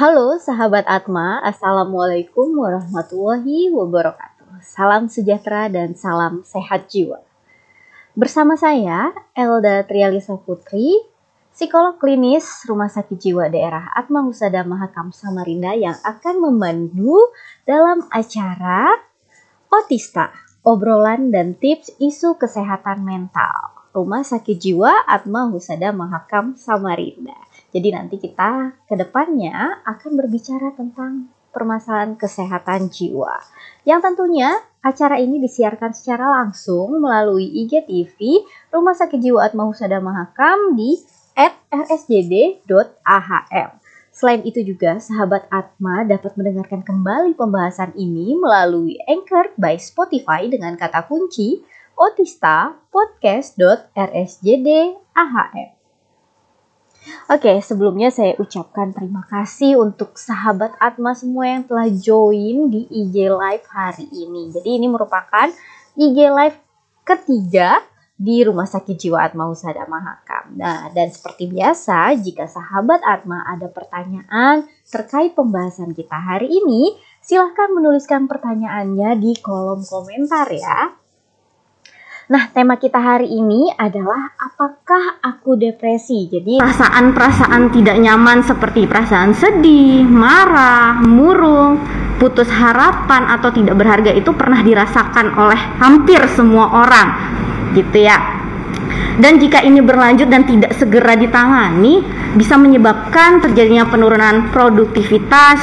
Halo sahabat Atma, Assalamualaikum warahmatullahi wabarakatuh. Salam sejahtera dan salam sehat jiwa. Bersama saya, Elda Trialisa Putri, psikolog klinis Rumah Sakit Jiwa Daerah Atma Husada Mahakam Samarinda yang akan memandu dalam acara Otista, obrolan dan tips isu kesehatan mental. Rumah Sakit Jiwa Atma Husada Mahakam Samarinda. Jadi nanti kita ke depannya akan berbicara tentang permasalahan kesehatan jiwa. Yang tentunya acara ini disiarkan secara langsung melalui IGTV Rumah Sakit Jiwa Atma Husada Mahakam di rsjd.ahm. Selain itu juga sahabat Atma dapat mendengarkan kembali pembahasan ini melalui Anchor by Spotify dengan kata kunci otista podcast.rsjd.ahm. Oke, sebelumnya saya ucapkan terima kasih untuk sahabat Atma semua yang telah join di IG Live hari ini. Jadi ini merupakan IG Live ketiga di Rumah Sakit Jiwa Atma Husada Mahakam. Nah, dan seperti biasa, jika sahabat Atma ada pertanyaan terkait pembahasan kita hari ini, silahkan menuliskan pertanyaannya di kolom komentar ya. Nah, tema kita hari ini adalah apakah aku depresi? Jadi, perasaan-perasaan tidak nyaman seperti perasaan sedih, marah, murung, putus harapan atau tidak berharga itu pernah dirasakan oleh hampir semua orang. Gitu ya. Dan jika ini berlanjut dan tidak segera ditangani, bisa menyebabkan terjadinya penurunan produktivitas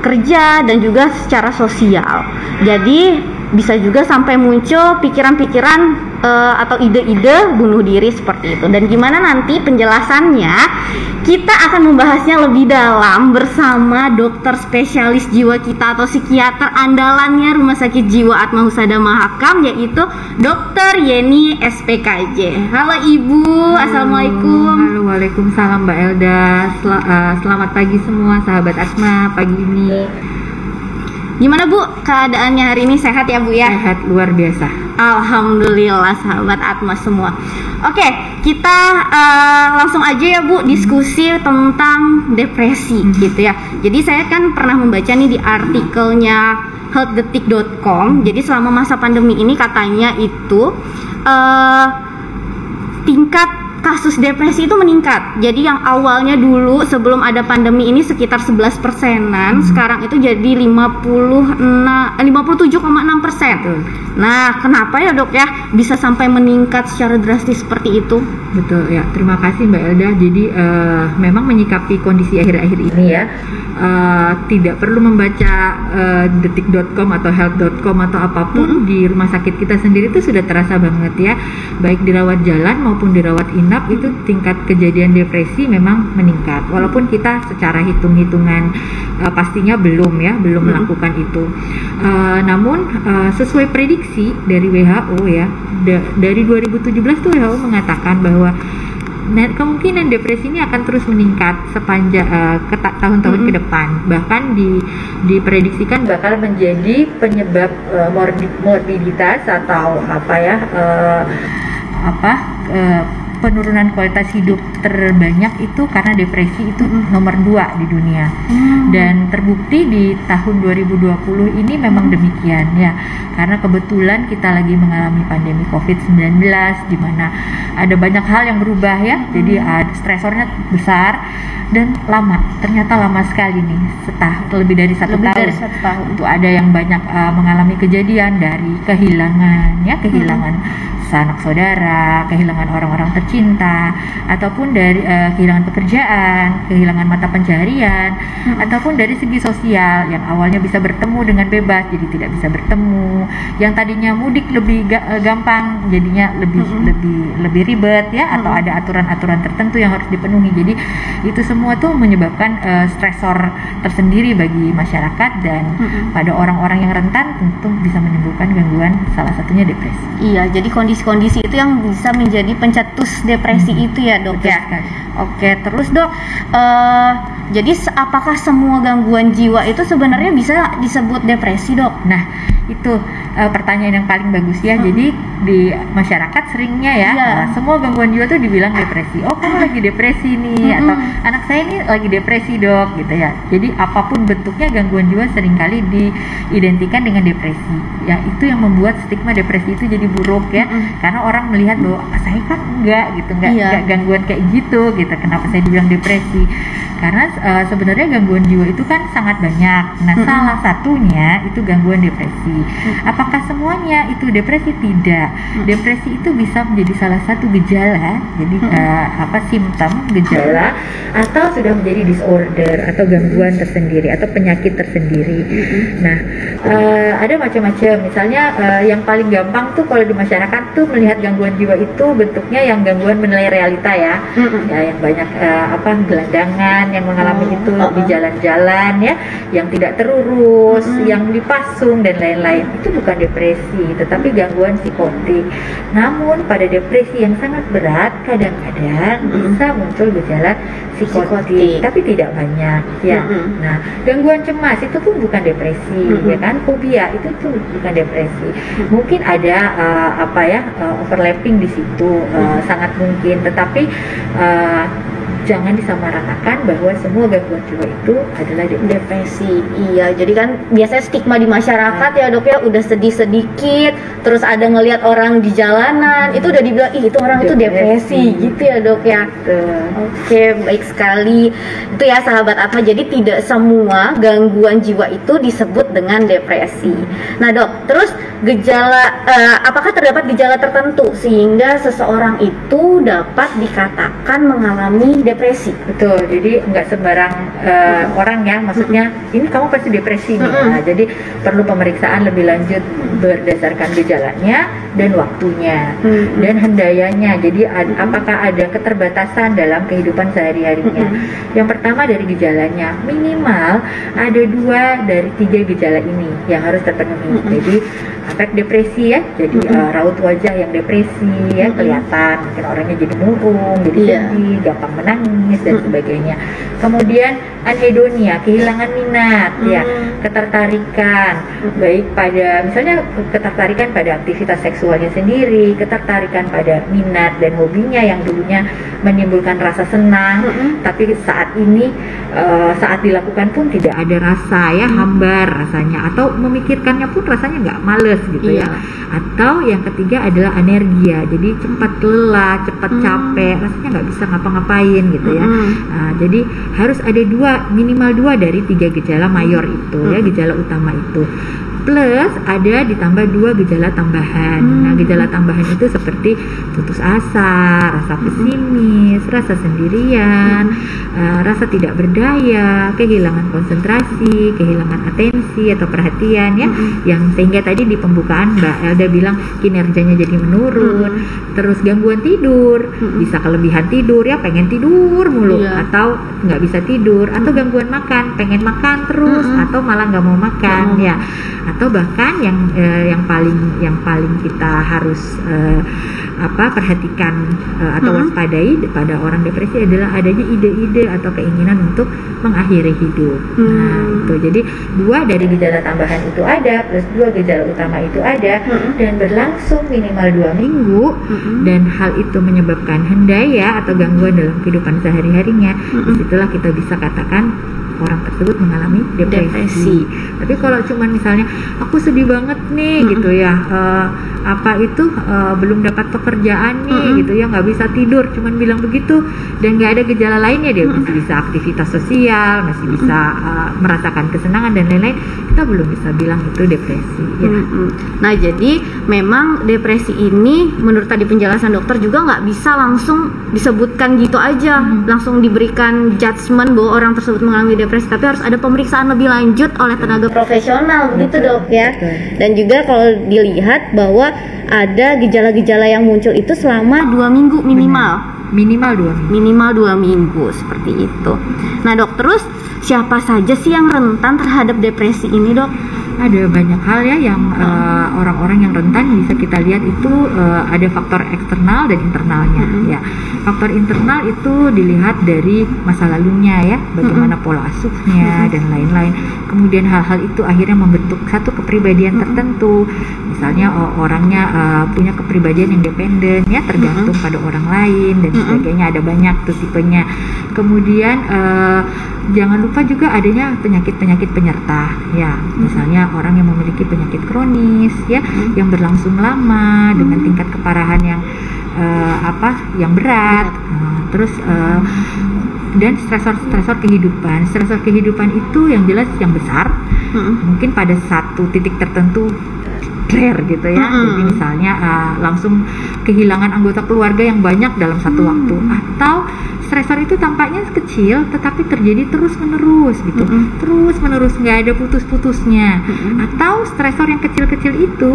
kerja dan juga secara sosial. Jadi bisa juga sampai muncul pikiran-pikiran uh, atau ide-ide bunuh diri seperti itu. Dan gimana nanti penjelasannya? Kita akan membahasnya lebih dalam bersama dokter spesialis jiwa kita atau psikiater andalannya Rumah Sakit Jiwa Atma Husada Mahakam yaitu Dokter Yeni SPKJ. Halo Ibu, Halo. Assalamualaikum. Halo, Waalaikumsalam Mbak Elda. Sel uh, selamat pagi semua sahabat Asma pagi ini. Gimana Bu keadaannya hari ini sehat ya Bu ya? Sehat luar biasa. Alhamdulillah sahabat Atma semua. Oke, kita uh, langsung aja ya Bu diskusi tentang depresi hmm. gitu ya. Jadi saya kan pernah membaca nih di artikelnya healthdetik.com. Jadi selama masa pandemi ini katanya itu uh, tingkat kasus depresi itu meningkat. Jadi yang awalnya dulu sebelum ada pandemi ini sekitar 11 persenan, hmm. sekarang itu jadi 56 57,6 eh, persen. Nah, kenapa ya dok ya bisa sampai meningkat secara drastis seperti itu? Betul ya. Terima kasih Mbak Elda. Jadi uh, memang menyikapi kondisi akhir-akhir ini ya, uh, tidak perlu membaca uh, detik.com atau health.com atau apa pun hmm. di rumah sakit kita sendiri itu sudah terasa banget ya, baik dirawat jalan maupun dirawat inap itu tingkat kejadian depresi memang meningkat walaupun kita secara hitung-hitungan uh, pastinya belum ya belum hmm. melakukan itu uh, namun uh, sesuai prediksi dari WHO ya da dari 2017 tuh WHO mengatakan bahwa Nah, kemungkinan depresi ini akan terus meningkat sepanjang uh, ke tahun-tahun mm -hmm. ke depan. Bahkan di diprediksikan bakal menjadi penyebab uh, morbiditas atau apa ya uh, apa uh, penurunan kualitas hidup terbanyak itu karena depresi itu nomor dua di dunia. Hmm. dan terbukti di tahun 2020 ini memang demikian ya. Karena kebetulan kita lagi mengalami pandemi COVID-19 di mana ada banyak hal yang berubah ya. Hmm. jadi uh, stresornya besar dan lama ternyata lama sekali nih setahun lebih dari satu lebih tahun. dari satu tahun. Itu ada yang banyak uh, mengalami kejadian dari kehilangan ya kehilangan hmm sanak saudara, kehilangan orang-orang tercinta, ataupun dari uh, kehilangan pekerjaan, kehilangan mata pencaharian, hmm. ataupun dari segi sosial yang awalnya bisa bertemu dengan bebas jadi tidak bisa bertemu, yang tadinya mudik lebih ga, uh, gampang jadinya lebih hmm. lebih lebih ribet ya, hmm. atau ada aturan-aturan tertentu yang harus dipenuhi. Jadi itu semua tuh menyebabkan uh, stresor tersendiri bagi masyarakat dan hmm. pada orang-orang yang rentan tentu bisa menimbulkan gangguan salah satunya depresi. Iya, jadi kondisi kondisi-kondisi itu yang bisa menjadi pencetus depresi hmm. itu ya dok ya. Oke, terus dok, eh, jadi apakah semua gangguan jiwa itu sebenarnya bisa disebut depresi dok? Nah, itu eh, pertanyaan yang paling bagus ya. Jadi di masyarakat seringnya ya, eh, semua gangguan jiwa tuh dibilang depresi. Oh, kamu lagi depresi nih Mm-mm. atau anak saya ini lagi depresi, Dok, gitu ya. Jadi apa pun bentuknya gangguan jiwa sering kali diidentikan dengan depresi. Ya, itu yang membuat stigma depresi itu jadi buruk ya. Mm-mm. Karena orang melihat bahwa "Ah, saya kan enggak gitu, enggak, Iya. enggak gangguan kayak gitu gitu. Kenapa saya dibilang depresi? Karena eh, sebenarnya gangguan jiwa itu kan sangat banyak. Nah, Mm-mm. salah satunya itu gangguan depresi. Apakah semuanya itu depresi? Tidak. Depresi itu bisa menjadi salah satu gejala, jadi eh, apa simptom gejala atau sudah menjadi disorder atau gangguan tersendiri atau penyakit tersendiri. Nah, eh, ada macam-macam. Misalnya eh, yang paling gampang tuh kalau di masyarakat tuh melihat gangguan jiwa itu bentuknya yang gangguan menilai realita ya. Mm-mm. Ya, yang banyak eh, apa gelandangan yang mengalami Oh, itu uh-uh. di jalan-jalan ya, yang tidak terurus, Mm-mm. yang dipasung dan lain-lain. Itu bukan depresi, tetapi gangguan psikotik. Namun pada depresi yang sangat berat kadang-kadang Mm-mm. bisa muncul gejala psikotik, Psikotik. tapi tidak banyak ya. Mm-mm. Nah, gangguan cemas itu pun bukan depresi, Mm-mm. ya kan? Fobia itu tuh bukan depresi. Mungkin ada uh, apa ya uh, overlapping di situ, uh, sangat mungkin. Tetapi uh, Bye. Jangan disamaratakan bahwa semua gangguan jiwa itu adalah depresi. Depresi, iya. Jadi kan biasanya stigma di masyarakat ya dok ya udah sedih sedikit, terus ada ngelihat orang di jalanan, itu udah dibilang ih itu orang itu depresi, Depresi. gitu ya dok ya. Tuh. Oke, baik sekali. Itu ya sahabat Atma. Jadi tidak semua gangguan jiwa itu disebut dengan depresi. Nah, Dok, terus gejala eh, apakah terdapat gejala tertentu sehingga seseorang itu dapat dikatakan mengalami depresi? Betul, jadi nggak sembarang eh, orang ya, maksudnya ini kamu pasti depresi nih. Nah, jadi perlu pemeriksaan lebih lanjut berdasarkan gejalanya dan waktunya dan hendayanya. Jadi ad- apakah ada keterbatasan dalam kehidupan sehari-harinya? Yang pertama dari gejalanya, minimal ada dua dari tiga gejala ini yang harus terpenuhi. Mm-mm. Jadi efek depresi ya, jadi eh, raut wajah yang depresi ya kelihatan, mungkin orangnya jadi murung, jadi Iya. sedih, gampang menangis dan Mm-mm. sebagainya. Kemudian anhedonia, kehilangan minat ya, Mm. ketertarikan baik pada misalnya ketertarikan pada aktivitas seksualnya sendiri, ketertarikan pada minat dan hobinya yang dulunya menimbulkan rasa senang, Mm-mm. tapi saat ini eh, saat dilakukan pun tidak ada rasa ya, hambar rasanya atau memikirkannya pun rasanya nggak males gitu Iya. ya. Atau yang ketiga adalah anergia, jadi cepat lelah, cepat Hmm. capek, rasanya nggak bisa ngapa-ngapain gitu ya. Mm-mm. Nah, jadi harus ada dua minimal dua dari tiga gejala mayor itu ya Hmm. gejala utama itu. Plus ada ditambah dua gejala tambahan. Hmm. Nah gejala tambahan itu seperti putus asa, rasa pesimis, rasa sendirian, eh, rasa tidak berdaya, kehilangan konsentrasi, kehilangan atensi atau perhatian ya, Hmm. yang sehingga tadi di pembukaan Mbak Elda bilang kinerjanya jadi menurun, terus gangguan tidur, Hmm. bisa kelebihan tidur ya, pengen tidur mulu Iya. atau nggak bisa tidur, atau gangguan makan, pengen makan terus Mm-mm. atau malah nggak mau makan mau ya, atau bahkan yang eh, yang paling yang paling kita harus eh, apa perhatikan eh, atau Mm-mm. waspadai pada orang depresi adalah adanya ide-ide atau keinginan untuk mengakhiri hidup. Nah Hmm. itu jadi dua dari gejala tambahan itu ada plus dua gejala utama itu ada Mm-mm. dan berlangsung minimal dua minggu Mm-mm. dan hal itu menyebabkan hendaya atau gangguan dalam kehidupan sehari-harinya, Mm-mm. di situlah kita bisa katakan orang tersebut mengalami depresi. Depresi. Tapi kalau cuman misalnya aku sedih banget nih Mm-mm. gitu ya, eh, apa itu eh, belum dapat pekerjaan nih Mm-mm. gitu ya, nggak bisa tidur, cuman bilang begitu dan nggak ada gejala lainnya dia masih bisa aktivitas sosial, masih bisa eh, merasakan kesenangan dan lain-lain, kita belum bisa bilang itu depresi. Ya. Mm-mm. Nah, jadi memang depresi ini menurut tadi penjelasan dokter juga nggak bisa langsung disebutkan gitu aja, Mhm. langsung diberikan judgement bahwa orang tersebut mengalami depresi, tapi harus ada pemeriksaan lebih lanjut oleh tenaga profesional begitu dok ya. betul. Dan juga kalau dilihat bahwa ada gejala-gejala yang muncul itu selama dua minggu minimal Minimal dua minggu. minimal dua minggu seperti itu. Nah dok, terus siapa saja sih yang rentan terhadap depresi ini dok? Ada banyak hal ya yang uh, orang-orang yang rentan bisa kita lihat itu uh, ada faktor eksternal dan internalnya Mm-mm. ya. Faktor internal itu dilihat dari masa lalunya ya, bagaimana pola asuhnya dan lain-lain. Kemudian hal-hal itu akhirnya membentuk satu kepribadian tertentu. Misalnya o- orangnya uh, punya kepribadian yang dependen ya, tergantung pada orang lain dan Mm-mm. sebagainya. Ada banyak tuh tipenya. Kemudian uh, jangan lupa juga adanya penyakit-penyakit penyerta ya misalnya orang yang memiliki penyakit kronis ya yang berlangsung lama dengan tingkat keparahan yang eh, apa yang berat. Nah, terus eh, dan stresor-stresor kehidupan. Stresor kehidupan itu yang jelas yang besar. Mm-mm. mungkin pada satu titik tertentu rare gitu ya. Mm-mm. jadi misalnya uh, langsung kehilangan anggota keluarga yang banyak dalam satu waktu. Atau stresor itu tampaknya kecil tetapi terjadi terus menerus gitu Mm-mm. terus menerus nggak ada putus-putusnya Mm-mm. atau stresor yang kecil-kecil itu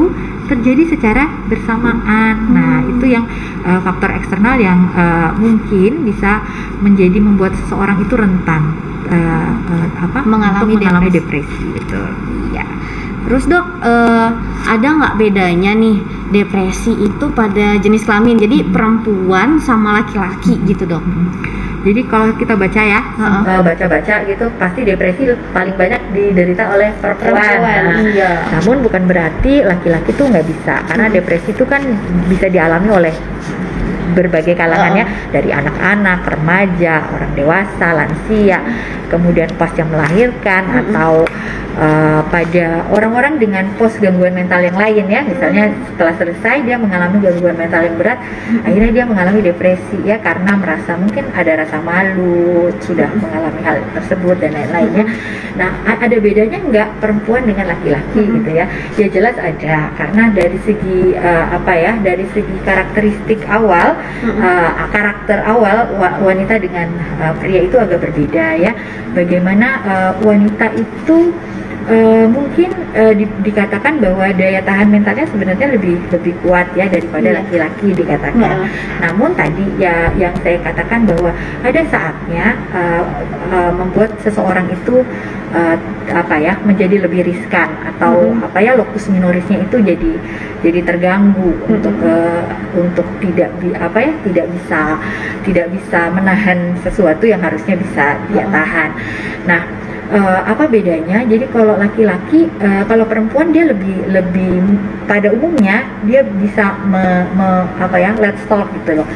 terjadi secara bersamaan nah itu yang uh, faktor eksternal yang uh, mungkin bisa menjadi membuat seseorang itu rentan uh, uh, apa Mengalami untuk mengalami depresi. depresi gitu Iya. Terus dok, eh, ada nggak bedanya nih depresi itu pada jenis kelamin? Jadi perempuan sama laki-laki gitu dok? Jadi kalau kita baca ya, eh, baca-baca gitu pasti depresi paling banyak diderita oleh perempuan. Perempuan, Nah, iya. Namun bukan berarti laki-laki tuh nggak bisa, karena Hmm. depresi itu kan bisa dialami oleh berbagai kalangannya dari anak-anak, remaja, orang dewasa, lansia, kemudian pasca melahirkan Mm-mm. atau eh, pada orang-orang dengan pos gangguan mental yang lain ya, misalnya setelah selesai dia mengalami gangguan mental yang berat, akhirnya dia mengalami depresi ya karena merasa mungkin ada rasa malu, sudah mengalami hal tersebut dan lain-lainnya. Nah, ada bedanya nggak perempuan dengan laki-laki gitu ya? Ya jelas ada karena dari segi eh, apa ya, dari segi karakteristik awal, Eh, karakter awal wa- wanita dengan eh, pria itu agak berbeda ya. Bagaimana eh, wanita itu eh, mungkin eh, di- dikatakan bahwa daya tahan mentalnya sebenarnya lebih lebih kuat ya daripada Iya. laki-laki dikatakan. Heeh. Namun tadi ya yang saya katakan bahwa ada saatnya uh, uh, membuat seseorang itu uh, apa ya menjadi lebih riskan atau Mhm. apa ya lokus minorisnya itu jadi jadi terganggu untuk uh, untuk tidak bi- apa ya tidak bisa tidak bisa menahan sesuatu yang harusnya bisa dia Mhm. tahan. Nah uh, apa bedanya? Jadi kalau laki-laki, uh, kalau perempuan dia lebih lebih pada umumnya dia bisa me, me- apa ya let's talk gitu loh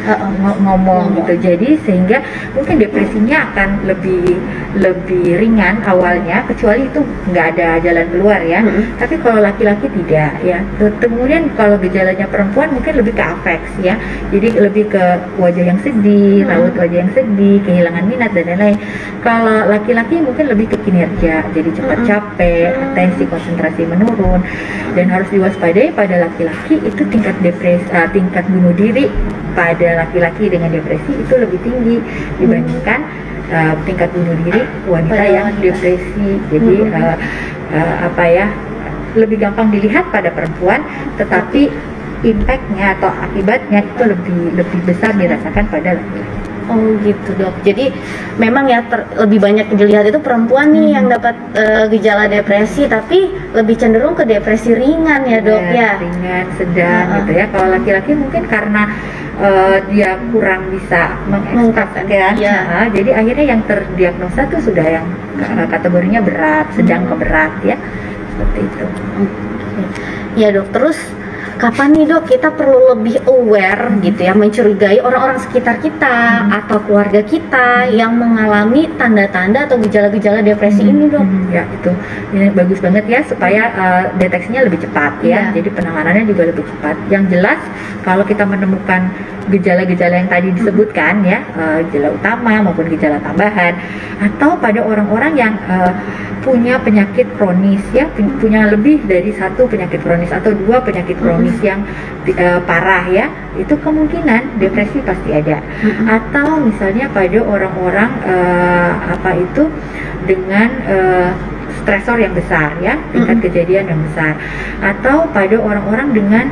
ngo- ngomong Ngomong. gitu. Jadi sehingga mungkin depresinya akan lebih lebih ringan awalnya, kecuali itu nggak ada jalan keluar ya. Mm-mm. Tapi kalau laki-laki tidak ya. Ke- Kemudian kalau gejalanya perempuan mungkin lebih ke afeks ya. Jadi lebih ke wajah yang sedih, Hmm. raut wajah yang sedih, kehilangan minat dan lain-lain. Kalau laki-laki mungkin lebih ke kinerja, jadi cepat capek, atensi konsentrasi menurun dan harus diwaspadai pada laki-laki itu tingkat depresi, eh, tingkat bunuh diri pada laki-laki dengan depresi itu lebih tinggi dibandingkan eh, tingkat bunuh diri wanita Pada yang wanita. depresi. Jadi eh, eh, apa ya lebih gampang dilihat pada perempuan, tetapi impactnya atau akibatnya itu lebih lebih besar dirasakan pada laki-laki. Oh gitu dok. Jadi memang ya ter- lebih banyak dilihat itu perempuan nih yang dapat eh, gejala depresi, tapi lebih cenderung ke depresi ringan ya dok ya. ringan, sedang Heeh. gitu ya. Kalau laki-laki mungkin karena eh, dia kurang bisa mengekspresikan ya. Iya. Heeh, jadi akhirnya yang terdiagnosa tuh sudah yang eh, kategorinya berat, sedang ke berat ya. Seperti itu. Ya dok. Terus kapan nih dok? Kita perlu lebih aware gitu ya mencurigai orang-orang sekitar kita atau keluarga kita yang mengalami tanda-tanda atau gejala-gejala depresi ini dok? Hmm, ya itu. Ini bagus banget ya supaya uh, deteksinya lebih cepat ya. Iya. jadi penanganannya juga lebih cepat. Yang jelas kalau kita menemukan gejala-gejala yang tadi disebutkan ya uh, gejala utama maupun gejala tambahan atau pada orang-orang yang uh, punya penyakit kronis ya pu- punya lebih dari satu penyakit kronis atau dua penyakit kronis yang uh, parah ya itu kemungkinan depresi pasti ada. Atau misalnya pada orang-orang eh, apa itu dengan eh, stresor yang besar ya tingkat Mm-mm. kejadian yang besar. Atau pada orang-orang dengan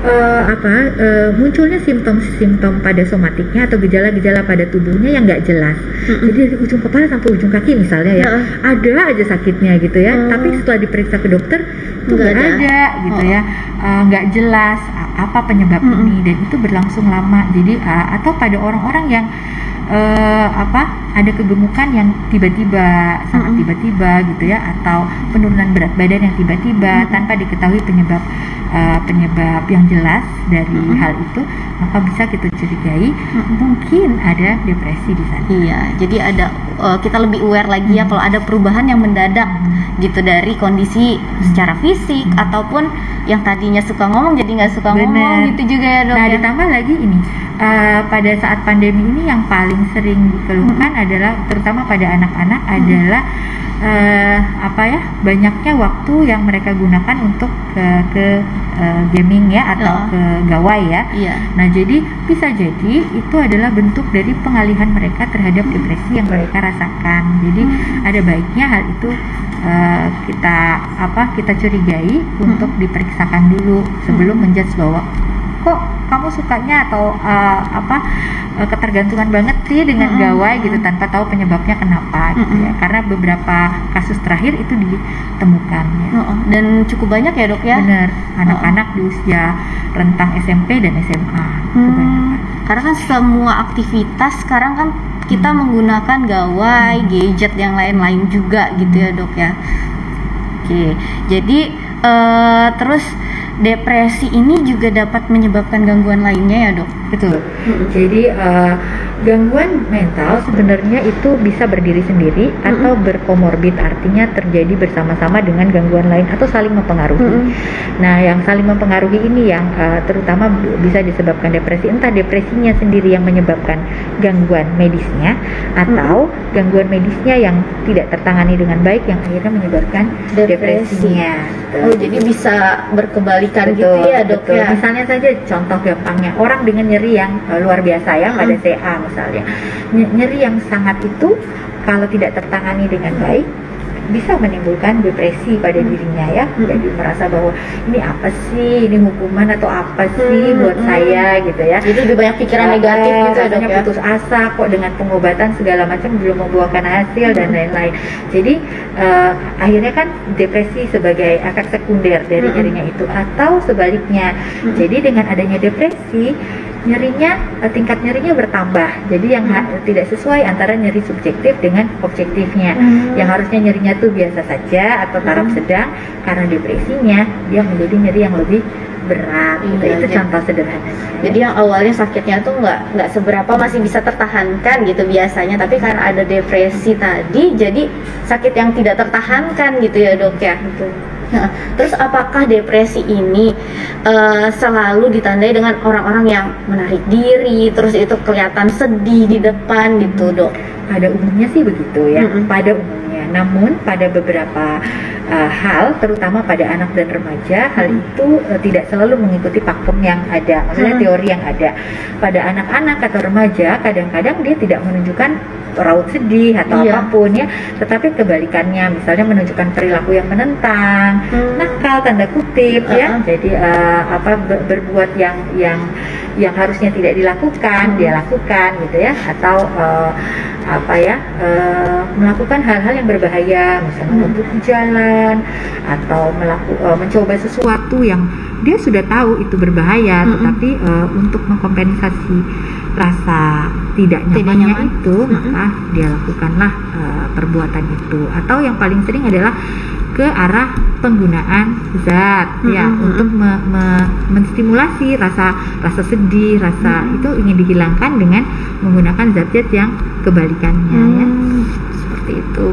eh, apa eh, munculnya simptom-simptom pada somatiknya atau gejala-gejala pada tubuhnya yang nggak jelas. Jadi dari ujung kepala sampai ujung kaki misalnya ya, Heeh. ada aja sakitnya gitu ya. Hmm. Tapi setelah diperiksa ke dokter itu Nggak ada. ada. gitu Oh. ya, Eh, nggak jelas a- apa penyebab Mm-mm. ini dan itu berlangsung lama. Jadi eh, atau pada orang-orang yang eh, apa ada kegemukan yang tiba-tiba sangat tiba-tiba gitu ya atau penurunan berat badan yang tiba-tiba Mm-mm. tanpa diketahui penyebab eh, penyebab yang jelas dari Mm-mm. hal itu maka bisa kita curigai Mm-mm. mungkin ada depresi di sana. Iya, jadi ada eh, kita lebih aware lagi ya Hmm. kalau ada perubahan yang mendadak gitu dari kondisi secara fisik Hmm. ataupun yang tadinya suka ngomong jadi nggak suka Bener. ngomong gitu juga ya dok Nah ya. ditambah lagi ini eh, pada saat pandemi ini yang paling sering dikeluhkan adalah terutama pada anak-anak adalah eh, apa ya banyaknya waktu yang mereka gunakan untuk ke, ke eh, gaming ya atau Ya. ke gawai ya. Iya. Nah, jadi bisa jadi itu adalah bentuk dari pengalihan mereka terhadap depresi yang mereka rasakan. Jadi Hmm. ada baiknya hal itu eh, kita apa kita curigai untuk diperiksakan dulu sebelum Hmm. menjudge bahwa kok kamu sukanya atau eh, apa eh, ketergantungan banget sih dengan Hmm. gawai gitu tanpa tahu penyebabnya kenapa gitu Hmm. ya. Karena beberapa kasus terakhir itu ditemukan ya. Heeh, Dan cukup banyak ya dok ya. Benar, anak-anak di usia rentang SMP dan SMA Hmm, kebanyakan. karena kan semua aktivitas sekarang kan kita menggunakan gawai, gadget yang lain-lain juga gitu ya dok ya. Oke, jadi eh, terus depresi ini juga dapat menyebabkan gangguan lainnya ya dok. Betul. Jadi eh, gangguan mental sebenarnya itu bisa berdiri sendiri atau berkomorbid, artinya terjadi bersama-sama dengan gangguan lain atau saling mempengaruhi. Mm-mm. Nah, yang saling mempengaruhi ini yang eh, terutama bisa disebabkan depresi, entah depresinya sendiri yang menyebabkan gangguan medisnya atau gangguan medisnya yang tidak tertangani dengan baik yang akhirnya menyebabkan Depresi. depresinya. Oh jadi bisa berkebalikan gitu Betul, ya dok betul. ya. Misalnya saja contoh gampangnya orang dengan nyeri yang eh, luar biasa ya pada CA misalnya. Ny- nyeri yang sangat itu kalau tidak tertangani dengan baik bisa menimbulkan depresi pada dirinya ya. Hmm. Jadi merasa bahwa ini apa sih, ini hukuman atau apa sih Hmm, buat hmm. saya gitu ya. Jadi lebih banyak pikiran Ah, negatif gitu ya dok rasanya ya. putus asa kok dengan pengobatan segala macam belum membuahkan hasil dan Hmm. lain-lain. Jadi eh, akhirnya kan depresi sebagai efek sekunder dari Hmm. nyerinya itu atau sebaliknya. Hmm. Jadi dengan adanya depresi nyerinya eh, tingkat nyerinya bertambah. Jadi yang Hmm. ha- tidak sesuai antara nyeri subjektif dengan objektifnya. Hmm. Yang harusnya nyerinya tuh biasa saja atau taraf Hmm. sedang karena depresinya dia menjadi nyeri yang lebih berat. gitu. Iya, itu jadi- contoh sederhananya. Jadi yang awalnya sakitnya tuh nggak nggak seberapa masih bisa tertahankan gitu biasanya, tapi karena ada depresi tadi, jadi sakit yang tidak tertahankan gitu ya dok ya. Betul. Nah, terus apakah depresi ini eh, selalu ditandai dengan orang-orang yang menarik diri, terus itu kelihatan sedih di depan gitu dok? pada umumnya sih begitu ya Mm-mm. pada umumnya namun pada beberapa uh, hal terutama pada anak dan remaja hal itu uh, tidak selalu mengikuti pakem yang ada maksudnya Mm. teori yang ada pada anak-anak atau remaja kadang-kadang dia tidak menunjukkan raut sedih atau Iya. apa pun ya tetapi kebalikannya misalnya menunjukkan perilaku yang menentang Hmm. nakal tanda kutip ya Uh-uh. jadi uh, apa ber- berbuat yang yang yang harusnya tidak dilakukan Hmm. dia lakukan gitu ya atau uh, apa ya uh, melakukan hal-hal yang berbahaya misalnya Hmm. di jalan atau melaku, uh, mencoba sesuatu yang dia sudah tahu itu berbahaya Mm-mm. tetapi uh, untuk mengkompensasi rasa tidak Tidak nyamannya nyaman. itu Mm-mm. maka dia lakukanlah uh, perbuatan itu atau yang paling sering adalah ke arah penggunaan zat ya Mm-mm, untuk me- me- menstimulasi rasa rasa sedih rasa Mm-mm. itu ingin dihilangkan dengan menggunakan zat-zat yang kebalikannya ya Hmm, seperti itu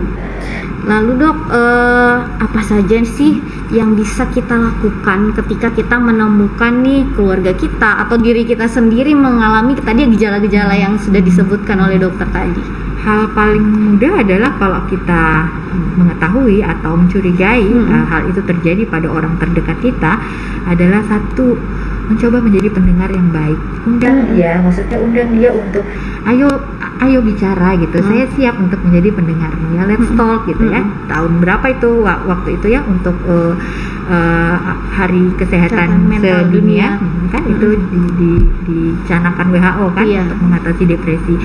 Lalu dok, eh, apa saja sih yang bisa kita lakukan ketika kita menemukan nih keluarga kita atau diri kita sendiri mengalami tadi gejala-gejala yang sudah disebutkan oleh dokter tadi? Hal paling mudah adalah kalau kita mengetahui atau mencurigai Mm-mm. uh, hal itu terjadi pada orang terdekat kita adalah satu mencoba menjadi pendengar yang baik undang dia maksudnya undang dia untuk ayo ayo bicara gitu Mm. saya siap untuk menjadi pendengarnya let's Mm-mm. talk gitu ya Mm-mm. tahun berapa itu wa- waktu itu ya untuk uh, uh, Hari Kesehatan Sedunia Dunia. hmm, kan Hmm. itu di, di, dicanangkan WHO kan Iya. untuk mengatasi depresi.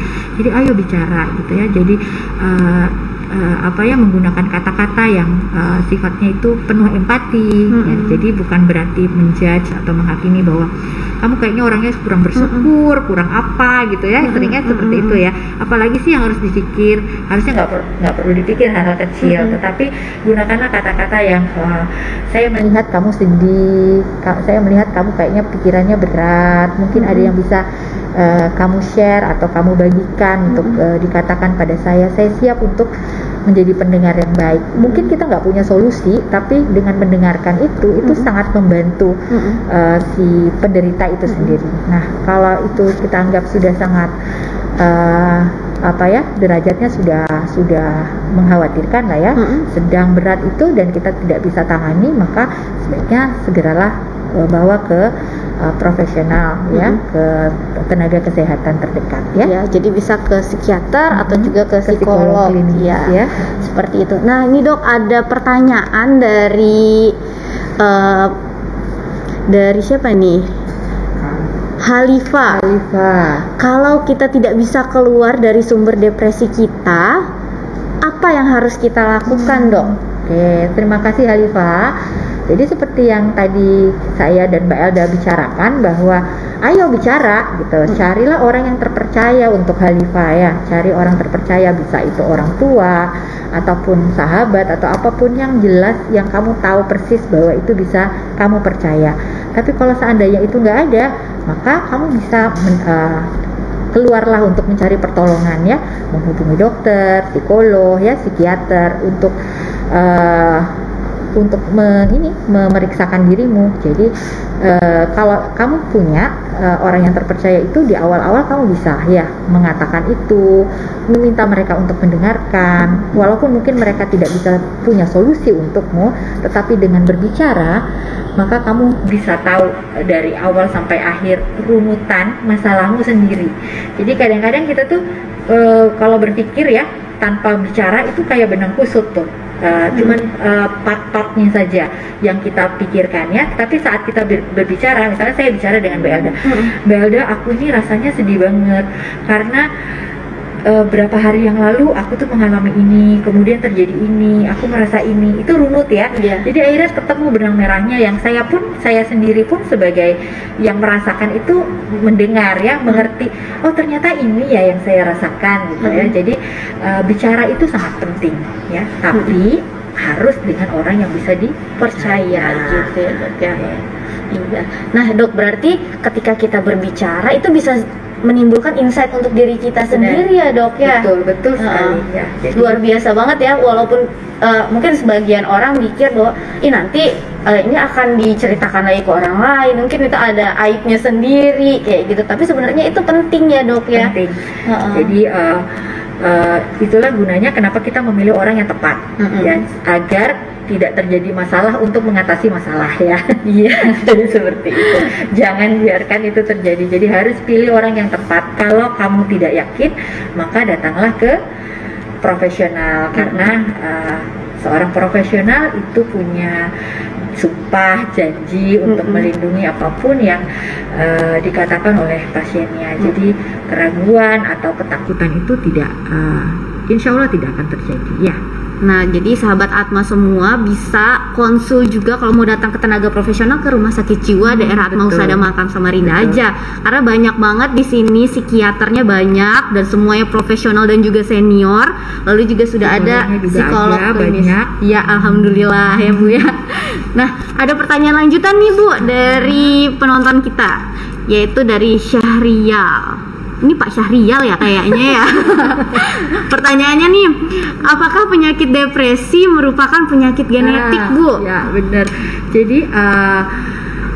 Jadi ayo bicara gitu ya. Jadi uh, uh, apa ya menggunakan kata-kata yang uh, sifatnya itu penuh empati. Mm-mm. ya. Jadi bukan berarti menjudge atau menghakimi bahwa kamu kayaknya orangnya kurang bersyukur, kurang apa gitu ya. Seringnya seperti itu ya. Apalagi sih yang harus dipikir, harusnya nggak nggak perlu dipikir hal-hal kecil, Mm-mm. tetapi gunakanlah kata-kata yang uh, saya melihat kamu sedih, saya melihat kamu kayaknya pikirannya berat. Mungkin ada Mm-mm. yang bisa uh, kamu share atau kamu bagikan untuk uh, dikatakan pada saya. Saya siap untuk menjadi pendengar yang baik. Mungkin kita nggak punya solusi, tapi dengan mendengarkan itu itu Mm-mm. sangat membantu Mm-mm. uh, si penderita itu sendiri. Nah, kalau itu kita anggap sudah sangat uh, apa ya derajatnya sudah sudah mengkhawatirkan lah ya, Mm-mm. sedang berat itu dan kita tidak bisa tangani, maka sebaiknya segeralah uh, bawa ke uh, profesional ya, Mm-mm. ke tenaga kesehatan terdekat ya. Ya, jadi bisa ke psikiater atau Mhm. juga ke Ke psikolog psikolog, klinis, ya. ya. Seperti itu. Nah, ini Dok ada pertanyaan dari eh, dari siapa nih? Halifa. Alifa. Kalau kita tidak bisa keluar dari sumber depresi kita, apa yang harus kita lakukan, Dok? Oke, terima kasih Halifa. Jadi seperti yang tadi saya dan Mbak Elda bicarakan bahwa ayo bicara gitu. Carilah orang yang terpercaya untuk Halifa ya. Cari orang terpercaya bisa itu orang tua ataupun sahabat atau apa pun yang jelas yang kamu tahu persis bahwa itu bisa kamu percaya. Tapi kalau seandainya itu nggak ada, maka kamu bisa men- eh, keluarlah untuk mencari pertolongan ya menghubungi dokter, psikolog ya psikiater untuk eh, untuk me- ini memeriksakan dirimu. Jadi eh, kalau kamu punya eh, orang yang terpercaya itu di awal-awal kamu bisa ya mengatakan itu, meminta mereka untuk mendengarkan, walaupun mungkin mereka tidak bisa punya solusi untukmu, tetapi dengan berbicara maka kamu bisa tahu dari awal sampai akhir runutan masalahmu sendiri. Jadi kadang-kadang kita tuh eh, kalau berpikir ya tanpa bicara itu kayak benang kusut tuh. Eh, cuman eh, part-partnya saja yang kita pikirkan ya. Tapi saat kita berbicara, misalnya saya bicara dengan Mbak Elda, Mbak Elda aku ini rasanya sedih banget karena eh, berapa hari yang lalu aku tuh mengalami ini, kemudian terjadi ini, aku merasa ini, itu runut ya. Iya. Jadi akhirnya ketemu benang merahnya yang saya pun saya sendiri pun sebagai yang merasakan itu mendengar ya, mengerti. Oh ternyata ini ya yang saya rasakan gitu ya. Mhm. Jadi eh, bicara itu sangat penting ya, tapi harus dengan orang yang bisa Percaya dipercaya gitu ya, Iya. Nah, Dok, berarti ketika kita berbicara itu bisa menimbulkan insight untuk diri kita sendiri ya, Dok ya. Betul betul sekali ya. Jadi- luar biasa banget ya walaupun eh, mungkin sebagian orang mikir bahwa ini nanti eh, ini akan diceritakan lagi ke orang lain mungkin itu ada aibnya sendiri kayak gitu tapi sebenarnya itu penting ya dok ya penting. Heeh. Jadi eh, eh, itulah gunanya kenapa kita memilih orang yang tepat Mm-mm. ya agar tidak terjadi masalah untuk mengatasi masalah ya. Iya, jadi seperti itu. Jangan biarkan itu terjadi. Jadi harus pilih orang yang tepat. Kalau kamu tidak yakin, maka datanglah ke profesional karena eh, seorang profesional itu punya sumpah janji untuk melindungi apa pun yang eh, dikatakan oleh pasiennya. Jadi keraguan atau ketakutan itu tidak, eh, insya Allah tidak akan terjadi. Ya. Nah, jadi sahabat Atma semua bisa konsul juga kalau mau datang ke tenaga profesional ke Rumah Sakit Jiwa daerah Atma betul. Husada Makam Samarinda Betul. aja. Karena banyak banget di sini psikiaternya banyak dan semuanya profesional dan juga senior. Lalu juga sudah ada juga psikolog ada, klinis. banyak. Ya, alhamdulillah ya Bu ya. Nah, ada pertanyaan lanjutan nih Bu dari penonton kita yaitu dari Syahrial. Ini Pak Syahrial ya kayaknya ya. Pertanyaannya nih, apakah penyakit depresi merupakan penyakit genetik, Ah, Bu? Ya, benar. Jadi eh,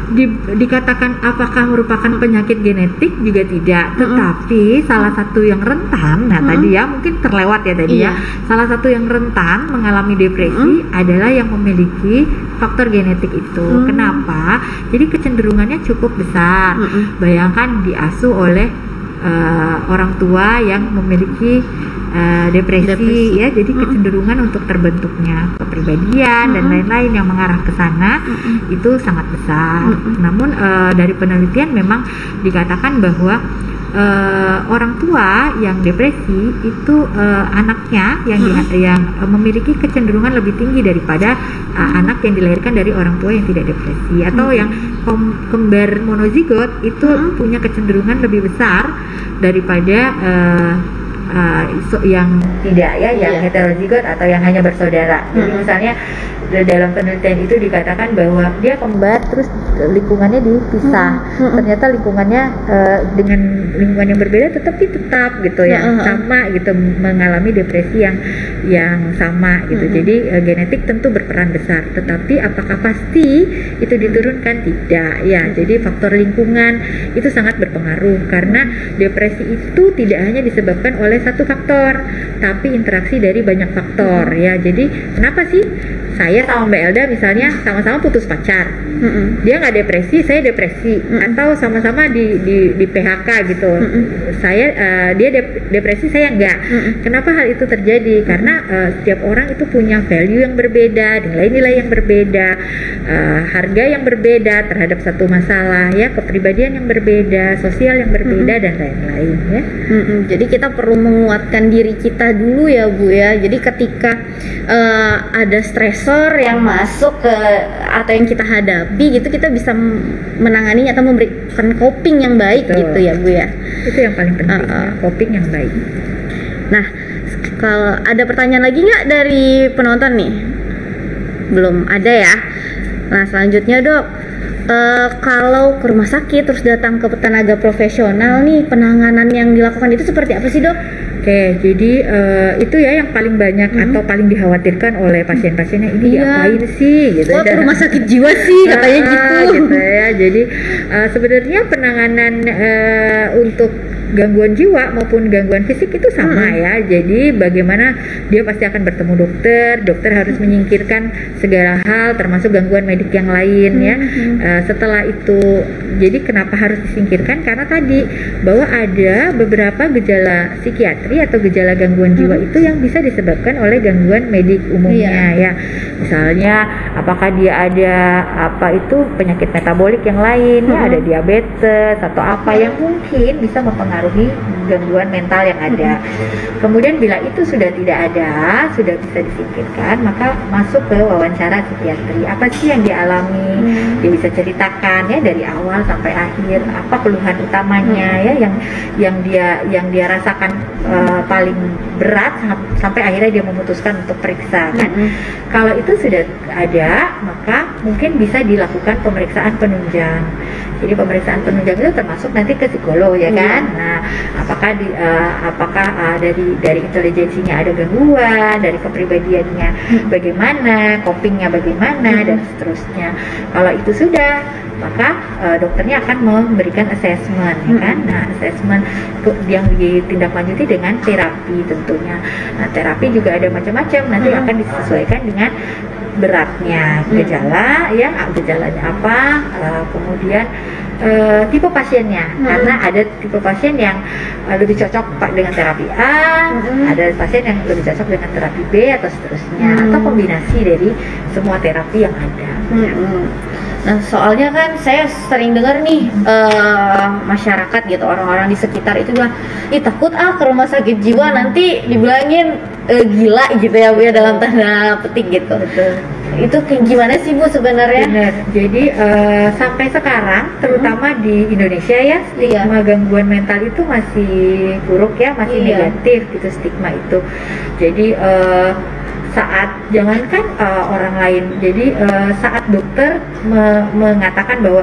di- dikatakan apakah merupakan penyakit genetik juga tidak, tetapi salah satu yang rentan, nah Mm-mm. tadi ya mungkin terlewat ya tadi Iya. ya, salah satu yang rentan mengalami depresi adalah yang memiliki faktor genetik itu. Mm. Kenapa? Jadi kecenderungannya cukup besar. Mm-mm. Bayangkan diasuh oleh eh, orang tua yang memiliki uh, depresi, Depresi. ya jadi kecenderungan untuk terbentuknya kepribadian dan Mm-mm. lain-lain yang mengarah ke sana Mm-mm. itu sangat besar. Mm-mm. Namun uh, dari penelitian memang dikatakan bahwa uh, orang tua yang depresi itu uh, anaknya yang di- Mm-mm. yang uh, memiliki kecenderungan lebih tinggi daripada uh, anak yang dilahirkan dari orang tua yang tidak depresi atau Mm-mm. yang kom- kembar monozigot itu Mm-mm. punya kecenderungan lebih besar daripada uh, uh, yang tidak ya yang Iya. heterozigot atau yang hanya bersaudara. Jadi Mm-mm. misalnya dalam penelitian itu dikatakan bahwa dia kembar terus lingkungannya dipisah. Mm-mm. Ternyata lingkungannya uh, dengan lingkungan yang berbeda tetapi tetap gitu ya Mm-mm. sama gitu mengalami depresi yang yang sama gitu. Mm-mm. Jadi uh, genetik tentu berperan besar. Tetapi apakah pasti itu diturunkan? Tidak ya. Jadi faktor lingkungan itu sangat berpengaruh karena depresi itu tidak hanya disebabkan oleh satu faktor, tapi interaksi dari banyak faktor ya. Jadi kenapa sih saya sama Mbak Elda misalnya sama-sama putus pacar, Mm-mm. dia nggak depresi, saya depresi, Mm-mm. atau sama-sama di, di di PHK gitu, Mm-mm. saya eh, dia dep- depresi, saya nggak. Kenapa hal itu terjadi? Karena eh, setiap orang itu punya value yang berbeda, nilai-nilai yang berbeda, eh, harga yang berbeda terhadap satu masalah, ya kepribadian yang berbeda, sosial yang berbeda dan lain-lain ya. Mm-mm. Jadi kita perlu menguatkan diri kita dulu ya Bu ya. Jadi ketika eh, ada stresor yang masuk ke atau yang kita hadapi gitu kita bisa menangani atau memberikan coping yang baik Betul. gitu ya Bu ya. Itu yang paling penting, Uh-uh. ya, coping yang baik. Nah, kalau ada pertanyaan lagi nggak dari penonton nih? Belum ada ya. Nah, selanjutnya dok, eh, kalau ke rumah sakit terus datang ke tenaga profesional nih, penanganan yang dilakukan itu seperti apa sih dok? Oke, jadi eh, itu ya yang paling banyak atau paling dikhawatirkan oleh pasien-pasiennya ini Iya. diapain sih gitu. Oh, ke ya. rumah sakit jiwa sih katanya Ah, gitu. gitu ya. Jadi eh, sebenarnya penanganan eh, untuk gangguan jiwa maupun gangguan fisik itu sama Mm-mm. ya. Jadi bagaimana dia pasti akan bertemu dokter, dokter harus menyingkirkan segala hal termasuk gangguan medik yang lain ya. Mm-mm. Eh, setelah itu jadi kenapa harus disingkirkan? Karena tadi bahwa ada beberapa gejala psikiatri atau gejala gangguan jiwa itu yang bisa disebabkan oleh gangguan medik umumnya ya. Misalnya apakah dia ada apa itu penyakit metabolik yang lain ya, Mhm. ada diabetes atau apa yang mungkin bisa mempengaruhi gangguan mental yang ada. Kemudian bila itu sudah tidak ada, sudah bisa disingkirkan, maka masuk ke wawancara psikiatri. Apa sih yang dialami? Hmm. Dia bisa ceritakan ya dari awal sampai akhir apa keluhan utamanya ya yang yang dia yang dia rasakan eh, paling berat sam- sampai akhirnya dia memutuskan untuk periksa kan. Mm-mm. Kalau itu sudah ada, maka mungkin bisa dilakukan pemeriksaan penunjang. Jadi pemeriksaan penunjang itu termasuk nanti ke psikolog ya Iya. kan. Nah, apakah di eh, apakah eh, dari dari intelijensinya ada gangguan, dari kepribadiannya Hmm. bagaimana, copingnya bagaimana Hmm. dan seterusnya. Kalau itu sudah, maka eh, dokternya akan memberikan assessment ya kan. Hmm. Nah, assessment yang ditindaklanjuti dengan terapi tentunya. Nah, terapi juga ada macam-macam. Nanti Hmm. akan disesuaikan dengan beratnya Hmm. gejala ya gejalanya apa eh, kemudian eh, tipe pasiennya Hmm. karena ada tipe pasien yang eh, lebih cocok pak dengan terapi A Hmm. ada pasien yang lebih cocok dengan terapi B atau seterusnya Hmm. atau kombinasi dari semua terapi yang ada Mm-mm. Nah, soalnya kan saya sering dengar nih eh, masyarakat gitu orang-orang di sekitar itu bilang, ih takut ah ke rumah sakit jiwa nanti dibilangin eh, gila gitu ya bu ya dalam tanda petik gitu. betul Itu kayak gimana sih bu sebenarnya? Benar. Jadi eh, sampai sekarang, terutama di Indonesia ya, stigma gangguan mental itu masih buruk ya, masih Iya. negatif gitu stigma itu. Jadi eh, saat jangankan eh, orang lain, jadi eh, saat dokter me- mengatakan bahwa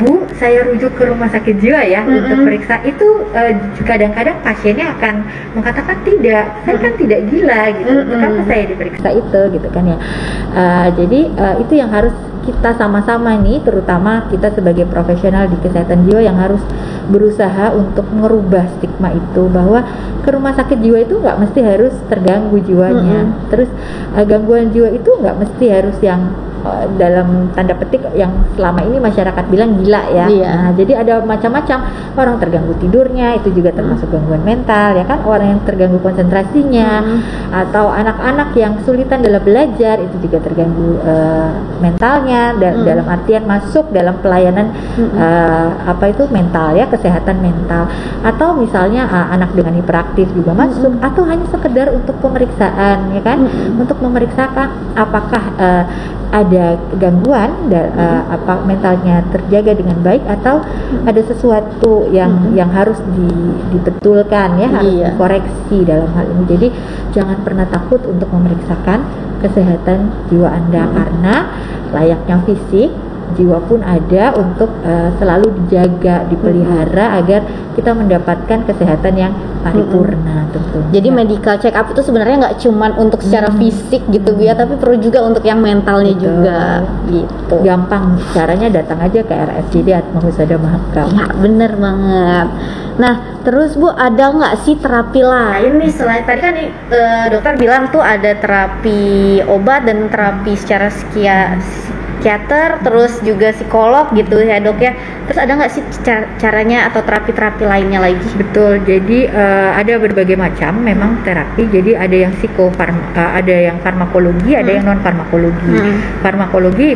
Bu, saya rujuk ke rumah sakit jiwa ya Mm-mm. untuk periksa itu eh, kadang-kadang pasiennya akan mengatakan tidak, saya kan tidak gila gitu, Mm-mm. kenapa saya diperiksa itu gitu kan ya. Eh, jadi eh, itu yang harus kita sama-sama nih, terutama kita sebagai profesional di kesehatan jiwa yang harus berusaha untuk merubah stigma itu bahwa ke rumah sakit jiwa itu nggak mesti harus terganggu jiwanya. Mm-mm. Terus eh, gangguan jiwa itu nggak mesti harus yang eh, dalam tanda petik yang selama ini masyarakat bilang gila ya. Iya. Nah, jadi ada macam-macam orang terganggu tidurnya itu juga termasuk gangguan mental ya kan orang yang terganggu konsentrasinya Hmm. atau anak-anak yang kesulitan dalam belajar itu juga terganggu eh, mentalnya da- Hmm. dalam artian masuk dalam pelayanan Hmm. eh, apa itu mental ya kesehatan mental atau misalnya eh, anak dengan hiperaktif juga masuk atau hanya sekedar untuk pemeriksaan ya kan Mm-mm. untuk memeriksakan apakah eh, ada gangguan da- eh, apa mentalnya terjaga dengan baik atau ada sesuatu yang Mm-mm. yang harus di- dibetulkan ya harus Iya. dikoreksi dalam hal ini jadi jangan pernah takut untuk memeriksakan kesehatan jiwa anda karena layaknya fisik jiwa pun ada untuk eh, selalu dijaga dipelihara agar kita mendapatkan kesehatan yang paripurna tentunya Jadi medical check up itu sebenarnya nggak cuman untuk secara Hmm. fisik gitu Bu ya, tapi perlu juga untuk yang mentalnya Betul. juga gitu. gampang caranya datang aja ke RSCD Atma Husada Mahakam Ya bener banget. Nah terus Bu ada nggak sih terapi lain nih selain tadi kan eh, dokter bilang tuh ada terapi obat dan terapi secara psikia- psikiater terus juga psikolog gitu ya dok ya. Terus ada nggak sih ca- caranya atau terapi-terapi lainnya lagi? Betul, jadi eh, ada berbagai macam memang terapi. Jadi ada yang psikofarm, eh, ada yang farmakologi, ada Hmm. yang non farmakologi. Hmm. Farmakologi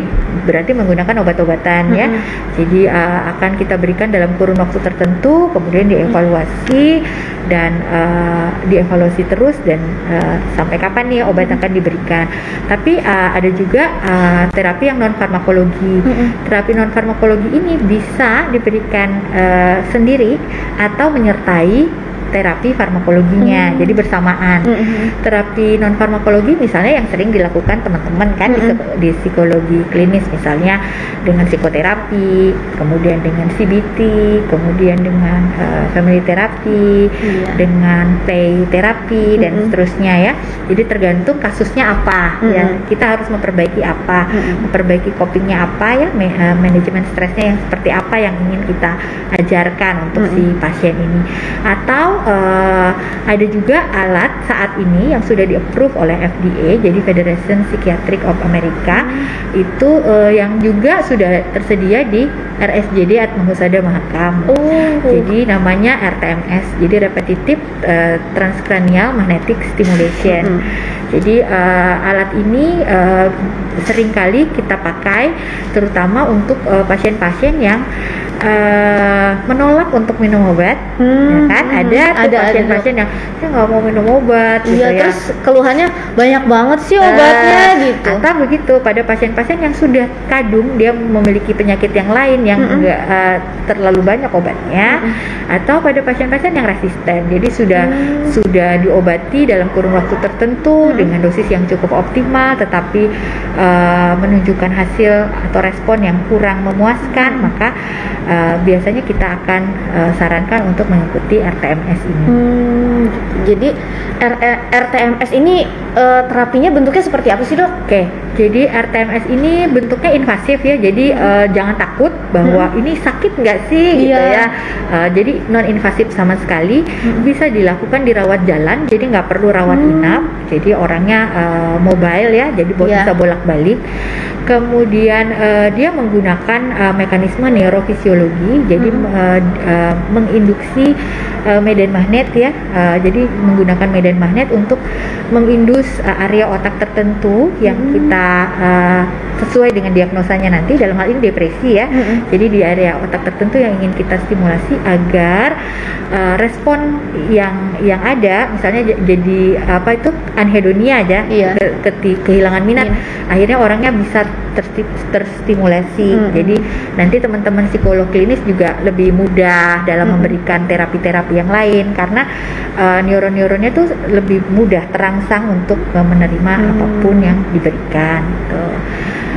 berarti menggunakan obat-obatan ya. Hmm. Jadi eh, akan kita berikan dalam kurun waktu tertentu, kemudian dievaluasi dan eh, dievaluasi terus dan eh, sampai kapan nih obat akan diberikan. Tapi eh, ada juga eh, terapi yang non farmakologi. Mm-mm. Terapi non farmakologi ini bisa diberikan eh, sendiri atau menyertai terapi farmakologinya. Hmm. Jadi bersamaan. Mm-mm. Terapi non farmakologi misalnya yang sering dilakukan teman-teman kan di psiko- di, psikologi klinis misalnya dengan psikoterapi, kemudian dengan CBT, kemudian dengan eh, family therapy, Iya. dengan play terapi dan Mm-mm. seterusnya ya. Jadi tergantung kasusnya apa ya. Mm-mm. Kita harus memperbaiki apa, Mm-mm. memperbaiki copingnya apa ya, eh, manajemen stresnya yang seperti apa yang ingin kita ajarkan untuk si Mm-mm. pasien ini. Atau eh, ada juga alat saat ini yang sudah di-approve oleh FDA, jadi Federation Psychiatric of America itu eh, yang juga sudah tersedia di RSJD Atma Husada Mahakam. Oh. Jadi namanya RTMS, jadi Repetitive eh, Transcranial Magnetic Stimulation. Mm-mm. Jadi eh, alat ini eh, sering kali kita pakai terutama untuk pasien-pasien yang eh, menolak untuk minum obat, Hmm, ya kan? hmm, Ada ada, ada, pasien-pasien yang saya nggak mau minum obat, gitu Iya, ya. terus keluhannya banyak banget sih obatnya Eh, gitu. Atau begitu pada pasien-pasien yang sudah kadung dia memiliki penyakit yang lain yang enggak eh, terlalu banyak obatnya atau pada pasien-pasien yang resisten. Jadi sudah Hmm. sudah diobati dalam kurun waktu tertentu Mm-mm. dengan dosis yang cukup optimal tetapi eh, menunjukkan hasil atau respon yang kurang memuaskan, maka eh, biasanya kita akan eh, sarankan untuk mengikuti RTMS ini. Hmm, jadi R- RTMS ini eh, terapinya bentuknya seperti apa sih dok? Oke, jadi RTMS ini bentuknya invasif ya, jadi eh, jangan takut bahwa ini sakit nggak sih gitu Iya. ya. Eh, jadi non invasif sama sekali, bisa dilakukan di rawat jalan, jadi nggak perlu rawat Hmm. inap, jadi orangnya eh, mobile ya, jadi Iya. bisa bolak-balik. Kemudian eh, dia menggunakan eh, mekanisme neurofisiologi, jadi Hmm. eh, eh, menginduksi eh, medan magnet ya, eh, jadi menggunakan medan magnet untuk mengindus eh, area otak tertentu yang Hmm. kita eh, sesuai dengan diagnosanya nanti dalam hal ini depresi ya. Mm-mm. Jadi di area otak tertentu yang ingin kita stimulasi agar eh, respon yang yang ada, misalnya jadi apa itu anhedonia aja, Iya. kehilangan minat, Iya. akhirnya orangnya bisa tersti- terstimulasi. Mm-mm. Jadi nanti teman-teman psikolog klinis juga lebih mudah dalam Mm-mm. memberikan terapi-terapi yang lain karena eh, neuron-neuronnya tuh lebih mudah terangsang untuk menerima Hmm. apa pun yang diberikan. gitu.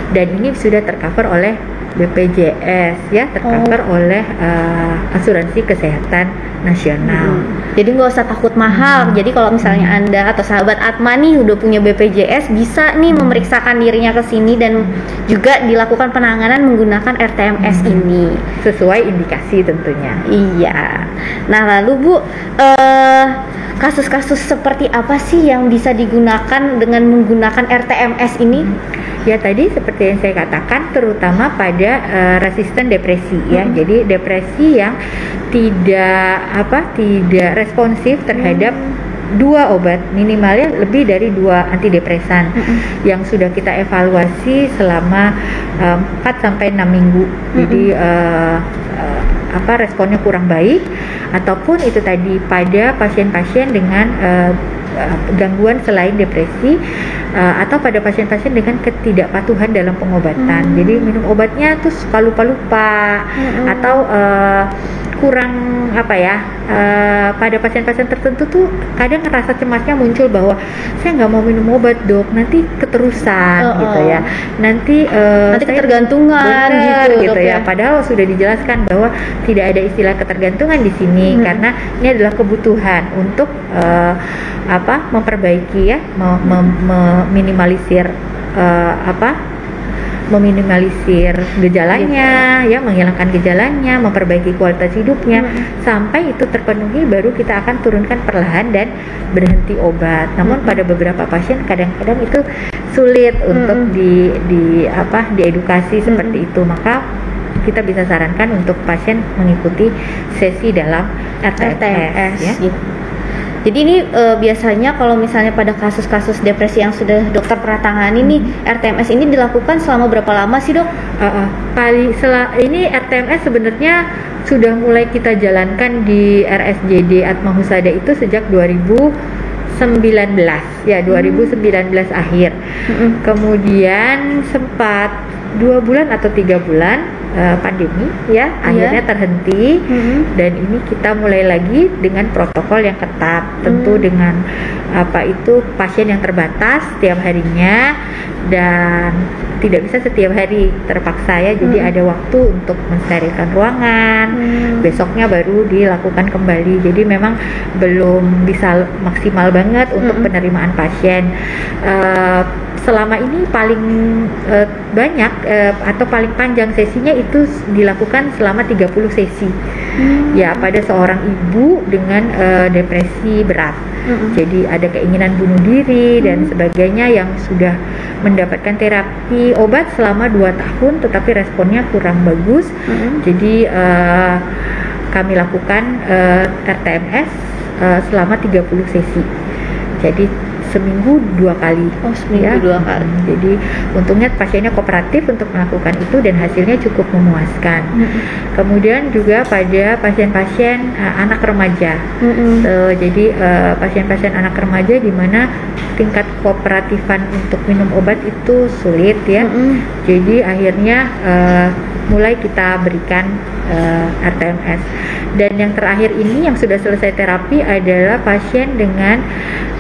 Dan ini sudah tercover oleh BPJS ya, tercover Oh. oleh eh, asuransi kesehatan nasional. Hmm. Jadi nggak usah takut mahal. Hmm. Jadi kalau misalnya Hmm. anda atau sahabat Atma nih udah punya BPJS, bisa nih Hmm. memeriksakan dirinya ke sini dan juga dilakukan penanganan menggunakan RTMS Hmm. ini. Sesuai indikasi tentunya. Iya. Nah lalu bu, eh, kasus-kasus seperti apa sih yang bisa digunakan dengan menggunakan RTMS ini? Ya tadi seperti yang saya katakan terutama pada uh, resisten depresi ya. Hmm. Jadi depresi yang tidak apa tidak responsif terhadap dua obat minimalnya lebih dari dua antidepresan Mm-mm. yang sudah kita evaluasi selama um, 4 sampai 6 minggu. Jadi uh, uh, apa responnya kurang baik ataupun itu tadi pada pasien-pasien dengan uh, gangguan selain depresi uh, atau pada pasien-pasien dengan ketidakpatuhan dalam pengobatan. Hmm. Jadi minum obatnya tuh suka lupa-lupa Mm-mm. atau uh, kurang apa ya uh, pada pasien-pasien tertentu tuh kadang ngerasa cemasnya muncul bahwa saya nggak mau minum obat dok nanti keterusan Oh, gitu oh. ya nanti uh, Nanti saya- ketergantungan Benar, gitu, gitu ya ya. padahal sudah dijelaskan bahwa tidak ada istilah ketergantungan di sini Hmm. karena ini adalah kebutuhan untuk uh, apa memperbaiki ya me- me- meminimalisir uh, apa meminimalisir gejalanya ya menghilangkan gejalanya memperbaiki kualitas hidupnya Hmm. sampai itu terpenuhi baru kita akan turunkan perlahan dan berhenti obat namun Hmm. pada beberapa pasien kadang-kadang itu sulit untuk Hmm. di di apa diedukasi seperti Hmm. itu maka kita bisa sarankan untuk pasien mengikuti sesi dalam RTMS, RTMS ya. gitu. Jadi ini eh, biasanya kalau misalnya pada kasus-kasus depresi yang sudah dokter pernah tangani nih, RTMS ini dilakukan selama berapa lama sih dok? Uh, uh, kali sela- ini RTMS sebenarnya sudah mulai kita jalankan di RSJD Atma Husada itu sejak 2019 ya 2019 akhir. Kemudian sempat dua bulan atau tiga bulan uh, pandemi ya akhirnya terhenti. Dan ini kita mulai lagi dengan protokol yang ketat. Tentu Hmm. dengan apa itu pasien yang terbatas setiap harinya dan tidak bisa setiap hari terpaksa ya. Jadi Hmm. ada waktu untuk mensterilkan ruangan. Hmm. besoknya baru dilakukan kembali. Jadi memang belum bisa maksimal banget untuk penerimaan pasien. Eh, selama ini paling eh, banyak eh, atau paling panjang sesinya itu dilakukan selama 30 sesi Hmm. ya pada seorang ibu dengan eh, depresi berat Mm-mm. jadi ada keinginan bunuh diri dan sebagainya yang sudah mendapatkan terapi obat selama 2 tahun tetapi responnya kurang bagus Mm-mm. jadi eh, kami lakukan eh, RTMS eh, selama 30 sesi. Jadi seminggu dua kali. Oh, seminggu dua kali. Hmm, Jadi untungnya pasiennya kooperatif untuk melakukan itu dan hasilnya cukup memuaskan. Mm-mm. Kemudian juga pada pasien-pasien eh, anak remaja. Mm-mm. Eh, jadi eh, pasien-pasien anak remaja di mana tingkat kooperatifan untuk minum obat itu sulit ya. Mm-mm. Jadi akhirnya eh, mulai kita berikan eh, RTMS. Dan yang terakhir ini yang sudah selesai terapi adalah pasien dengan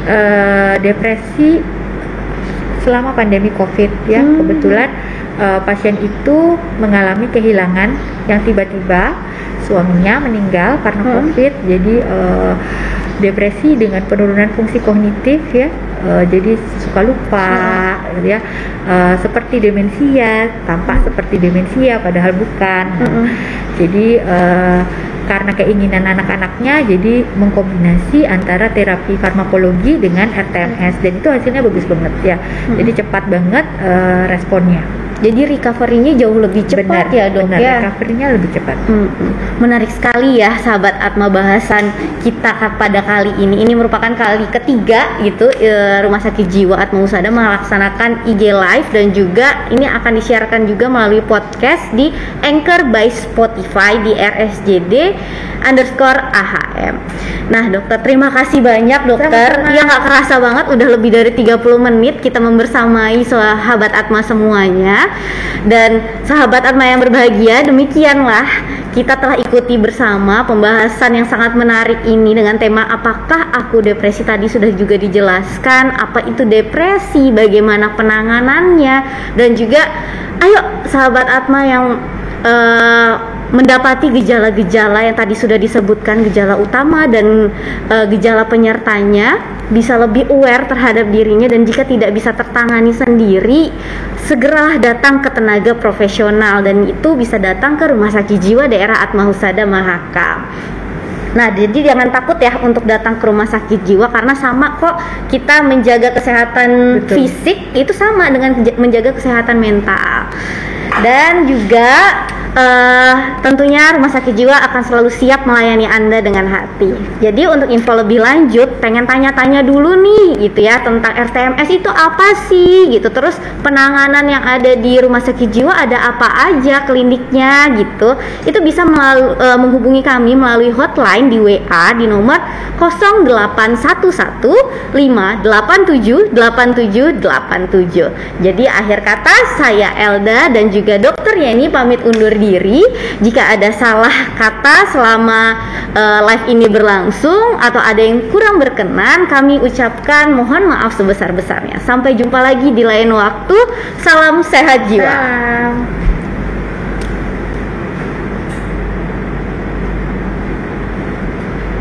eh, depresi selama pandemi COVID ya. Hmm. Kebetulan eh, pasien itu mengalami kehilangan yang tiba-tiba suaminya meninggal karena Hmm. COVID. Jadi eh, depresi dengan penurunan fungsi kognitif ya. Eh, jadi suka lupa ya Eh, seperti demensia tampak seperti demensia padahal bukan Mm-mm. jadi eh, karena keinginan anak-anaknya jadi mengkombinasi antara terapi farmakologi dengan RTMS dan itu hasilnya bagus banget ya. Jadi cepat banget eh, responnya Jadi recovery-nya jauh lebih cepat benar ya dok benar, ya. recovery-nya lebih cepat Mm-mm. Menarik sekali ya sahabat Atma bahasan kita pada kali ini. Ini merupakan kali ketiga gitu eh, Rumah Sakit Jiwa Atma Husada melaksanakan IG Live dan juga ini akan disiarkan juga melalui podcast di Anchor by Spotify di RSJD underscore AHM. Nah dokter terima kasih banyak dokter. Sama-sama. Ya nggak kerasa banget udah lebih dari 30 menit kita membersamai sahabat Atma semuanya dan sahabat Atma yang berbahagia demikianlah kita telah ikuti bersama pembahasan yang sangat menarik ini dengan tema apakah aku depresi? Tadi sudah juga dijelaskan apa itu depresi bagaimana penanganannya dan juga ayo sahabat Atma yang eh, mendapati gejala-gejala yang tadi sudah disebutkan gejala utama dan eh, gejala penyertanya bisa lebih aware terhadap dirinya dan jika tidak bisa tertangani sendiri segeralah datang ke tenaga profesional dan itu bisa datang ke rumah sakit jiwa daerah Atma Husada Mahakam. Nah, jadi jangan takut ya untuk datang ke rumah sakit jiwa karena sama kok kita menjaga kesehatan Betul. fisik itu sama dengan menjaga kesehatan mental. Dan juga eh, tentunya rumah sakit jiwa akan selalu siap melayani Anda dengan hati. Jadi untuk info lebih lanjut, pengen tanya-tanya dulu nih gitu ya tentang RTMS itu apa sih gitu. Terus penanganan yang ada di rumah sakit jiwa ada apa aja kliniknya gitu. Itu bisa melalu- eh, menghubungi kami melalui hotline di WA di nomor 0811 587 8787. Jadi akhir kata saya Elda dan juga Dokter Yeni pamit undur diri. Jika ada salah kata selama eh, live ini berlangsung atau ada yang kurang berkenan, kami ucapkan mohon maaf sebesar-besarnya. Sampai jumpa lagi di lain waktu. Salam sehat jiwa. Salam.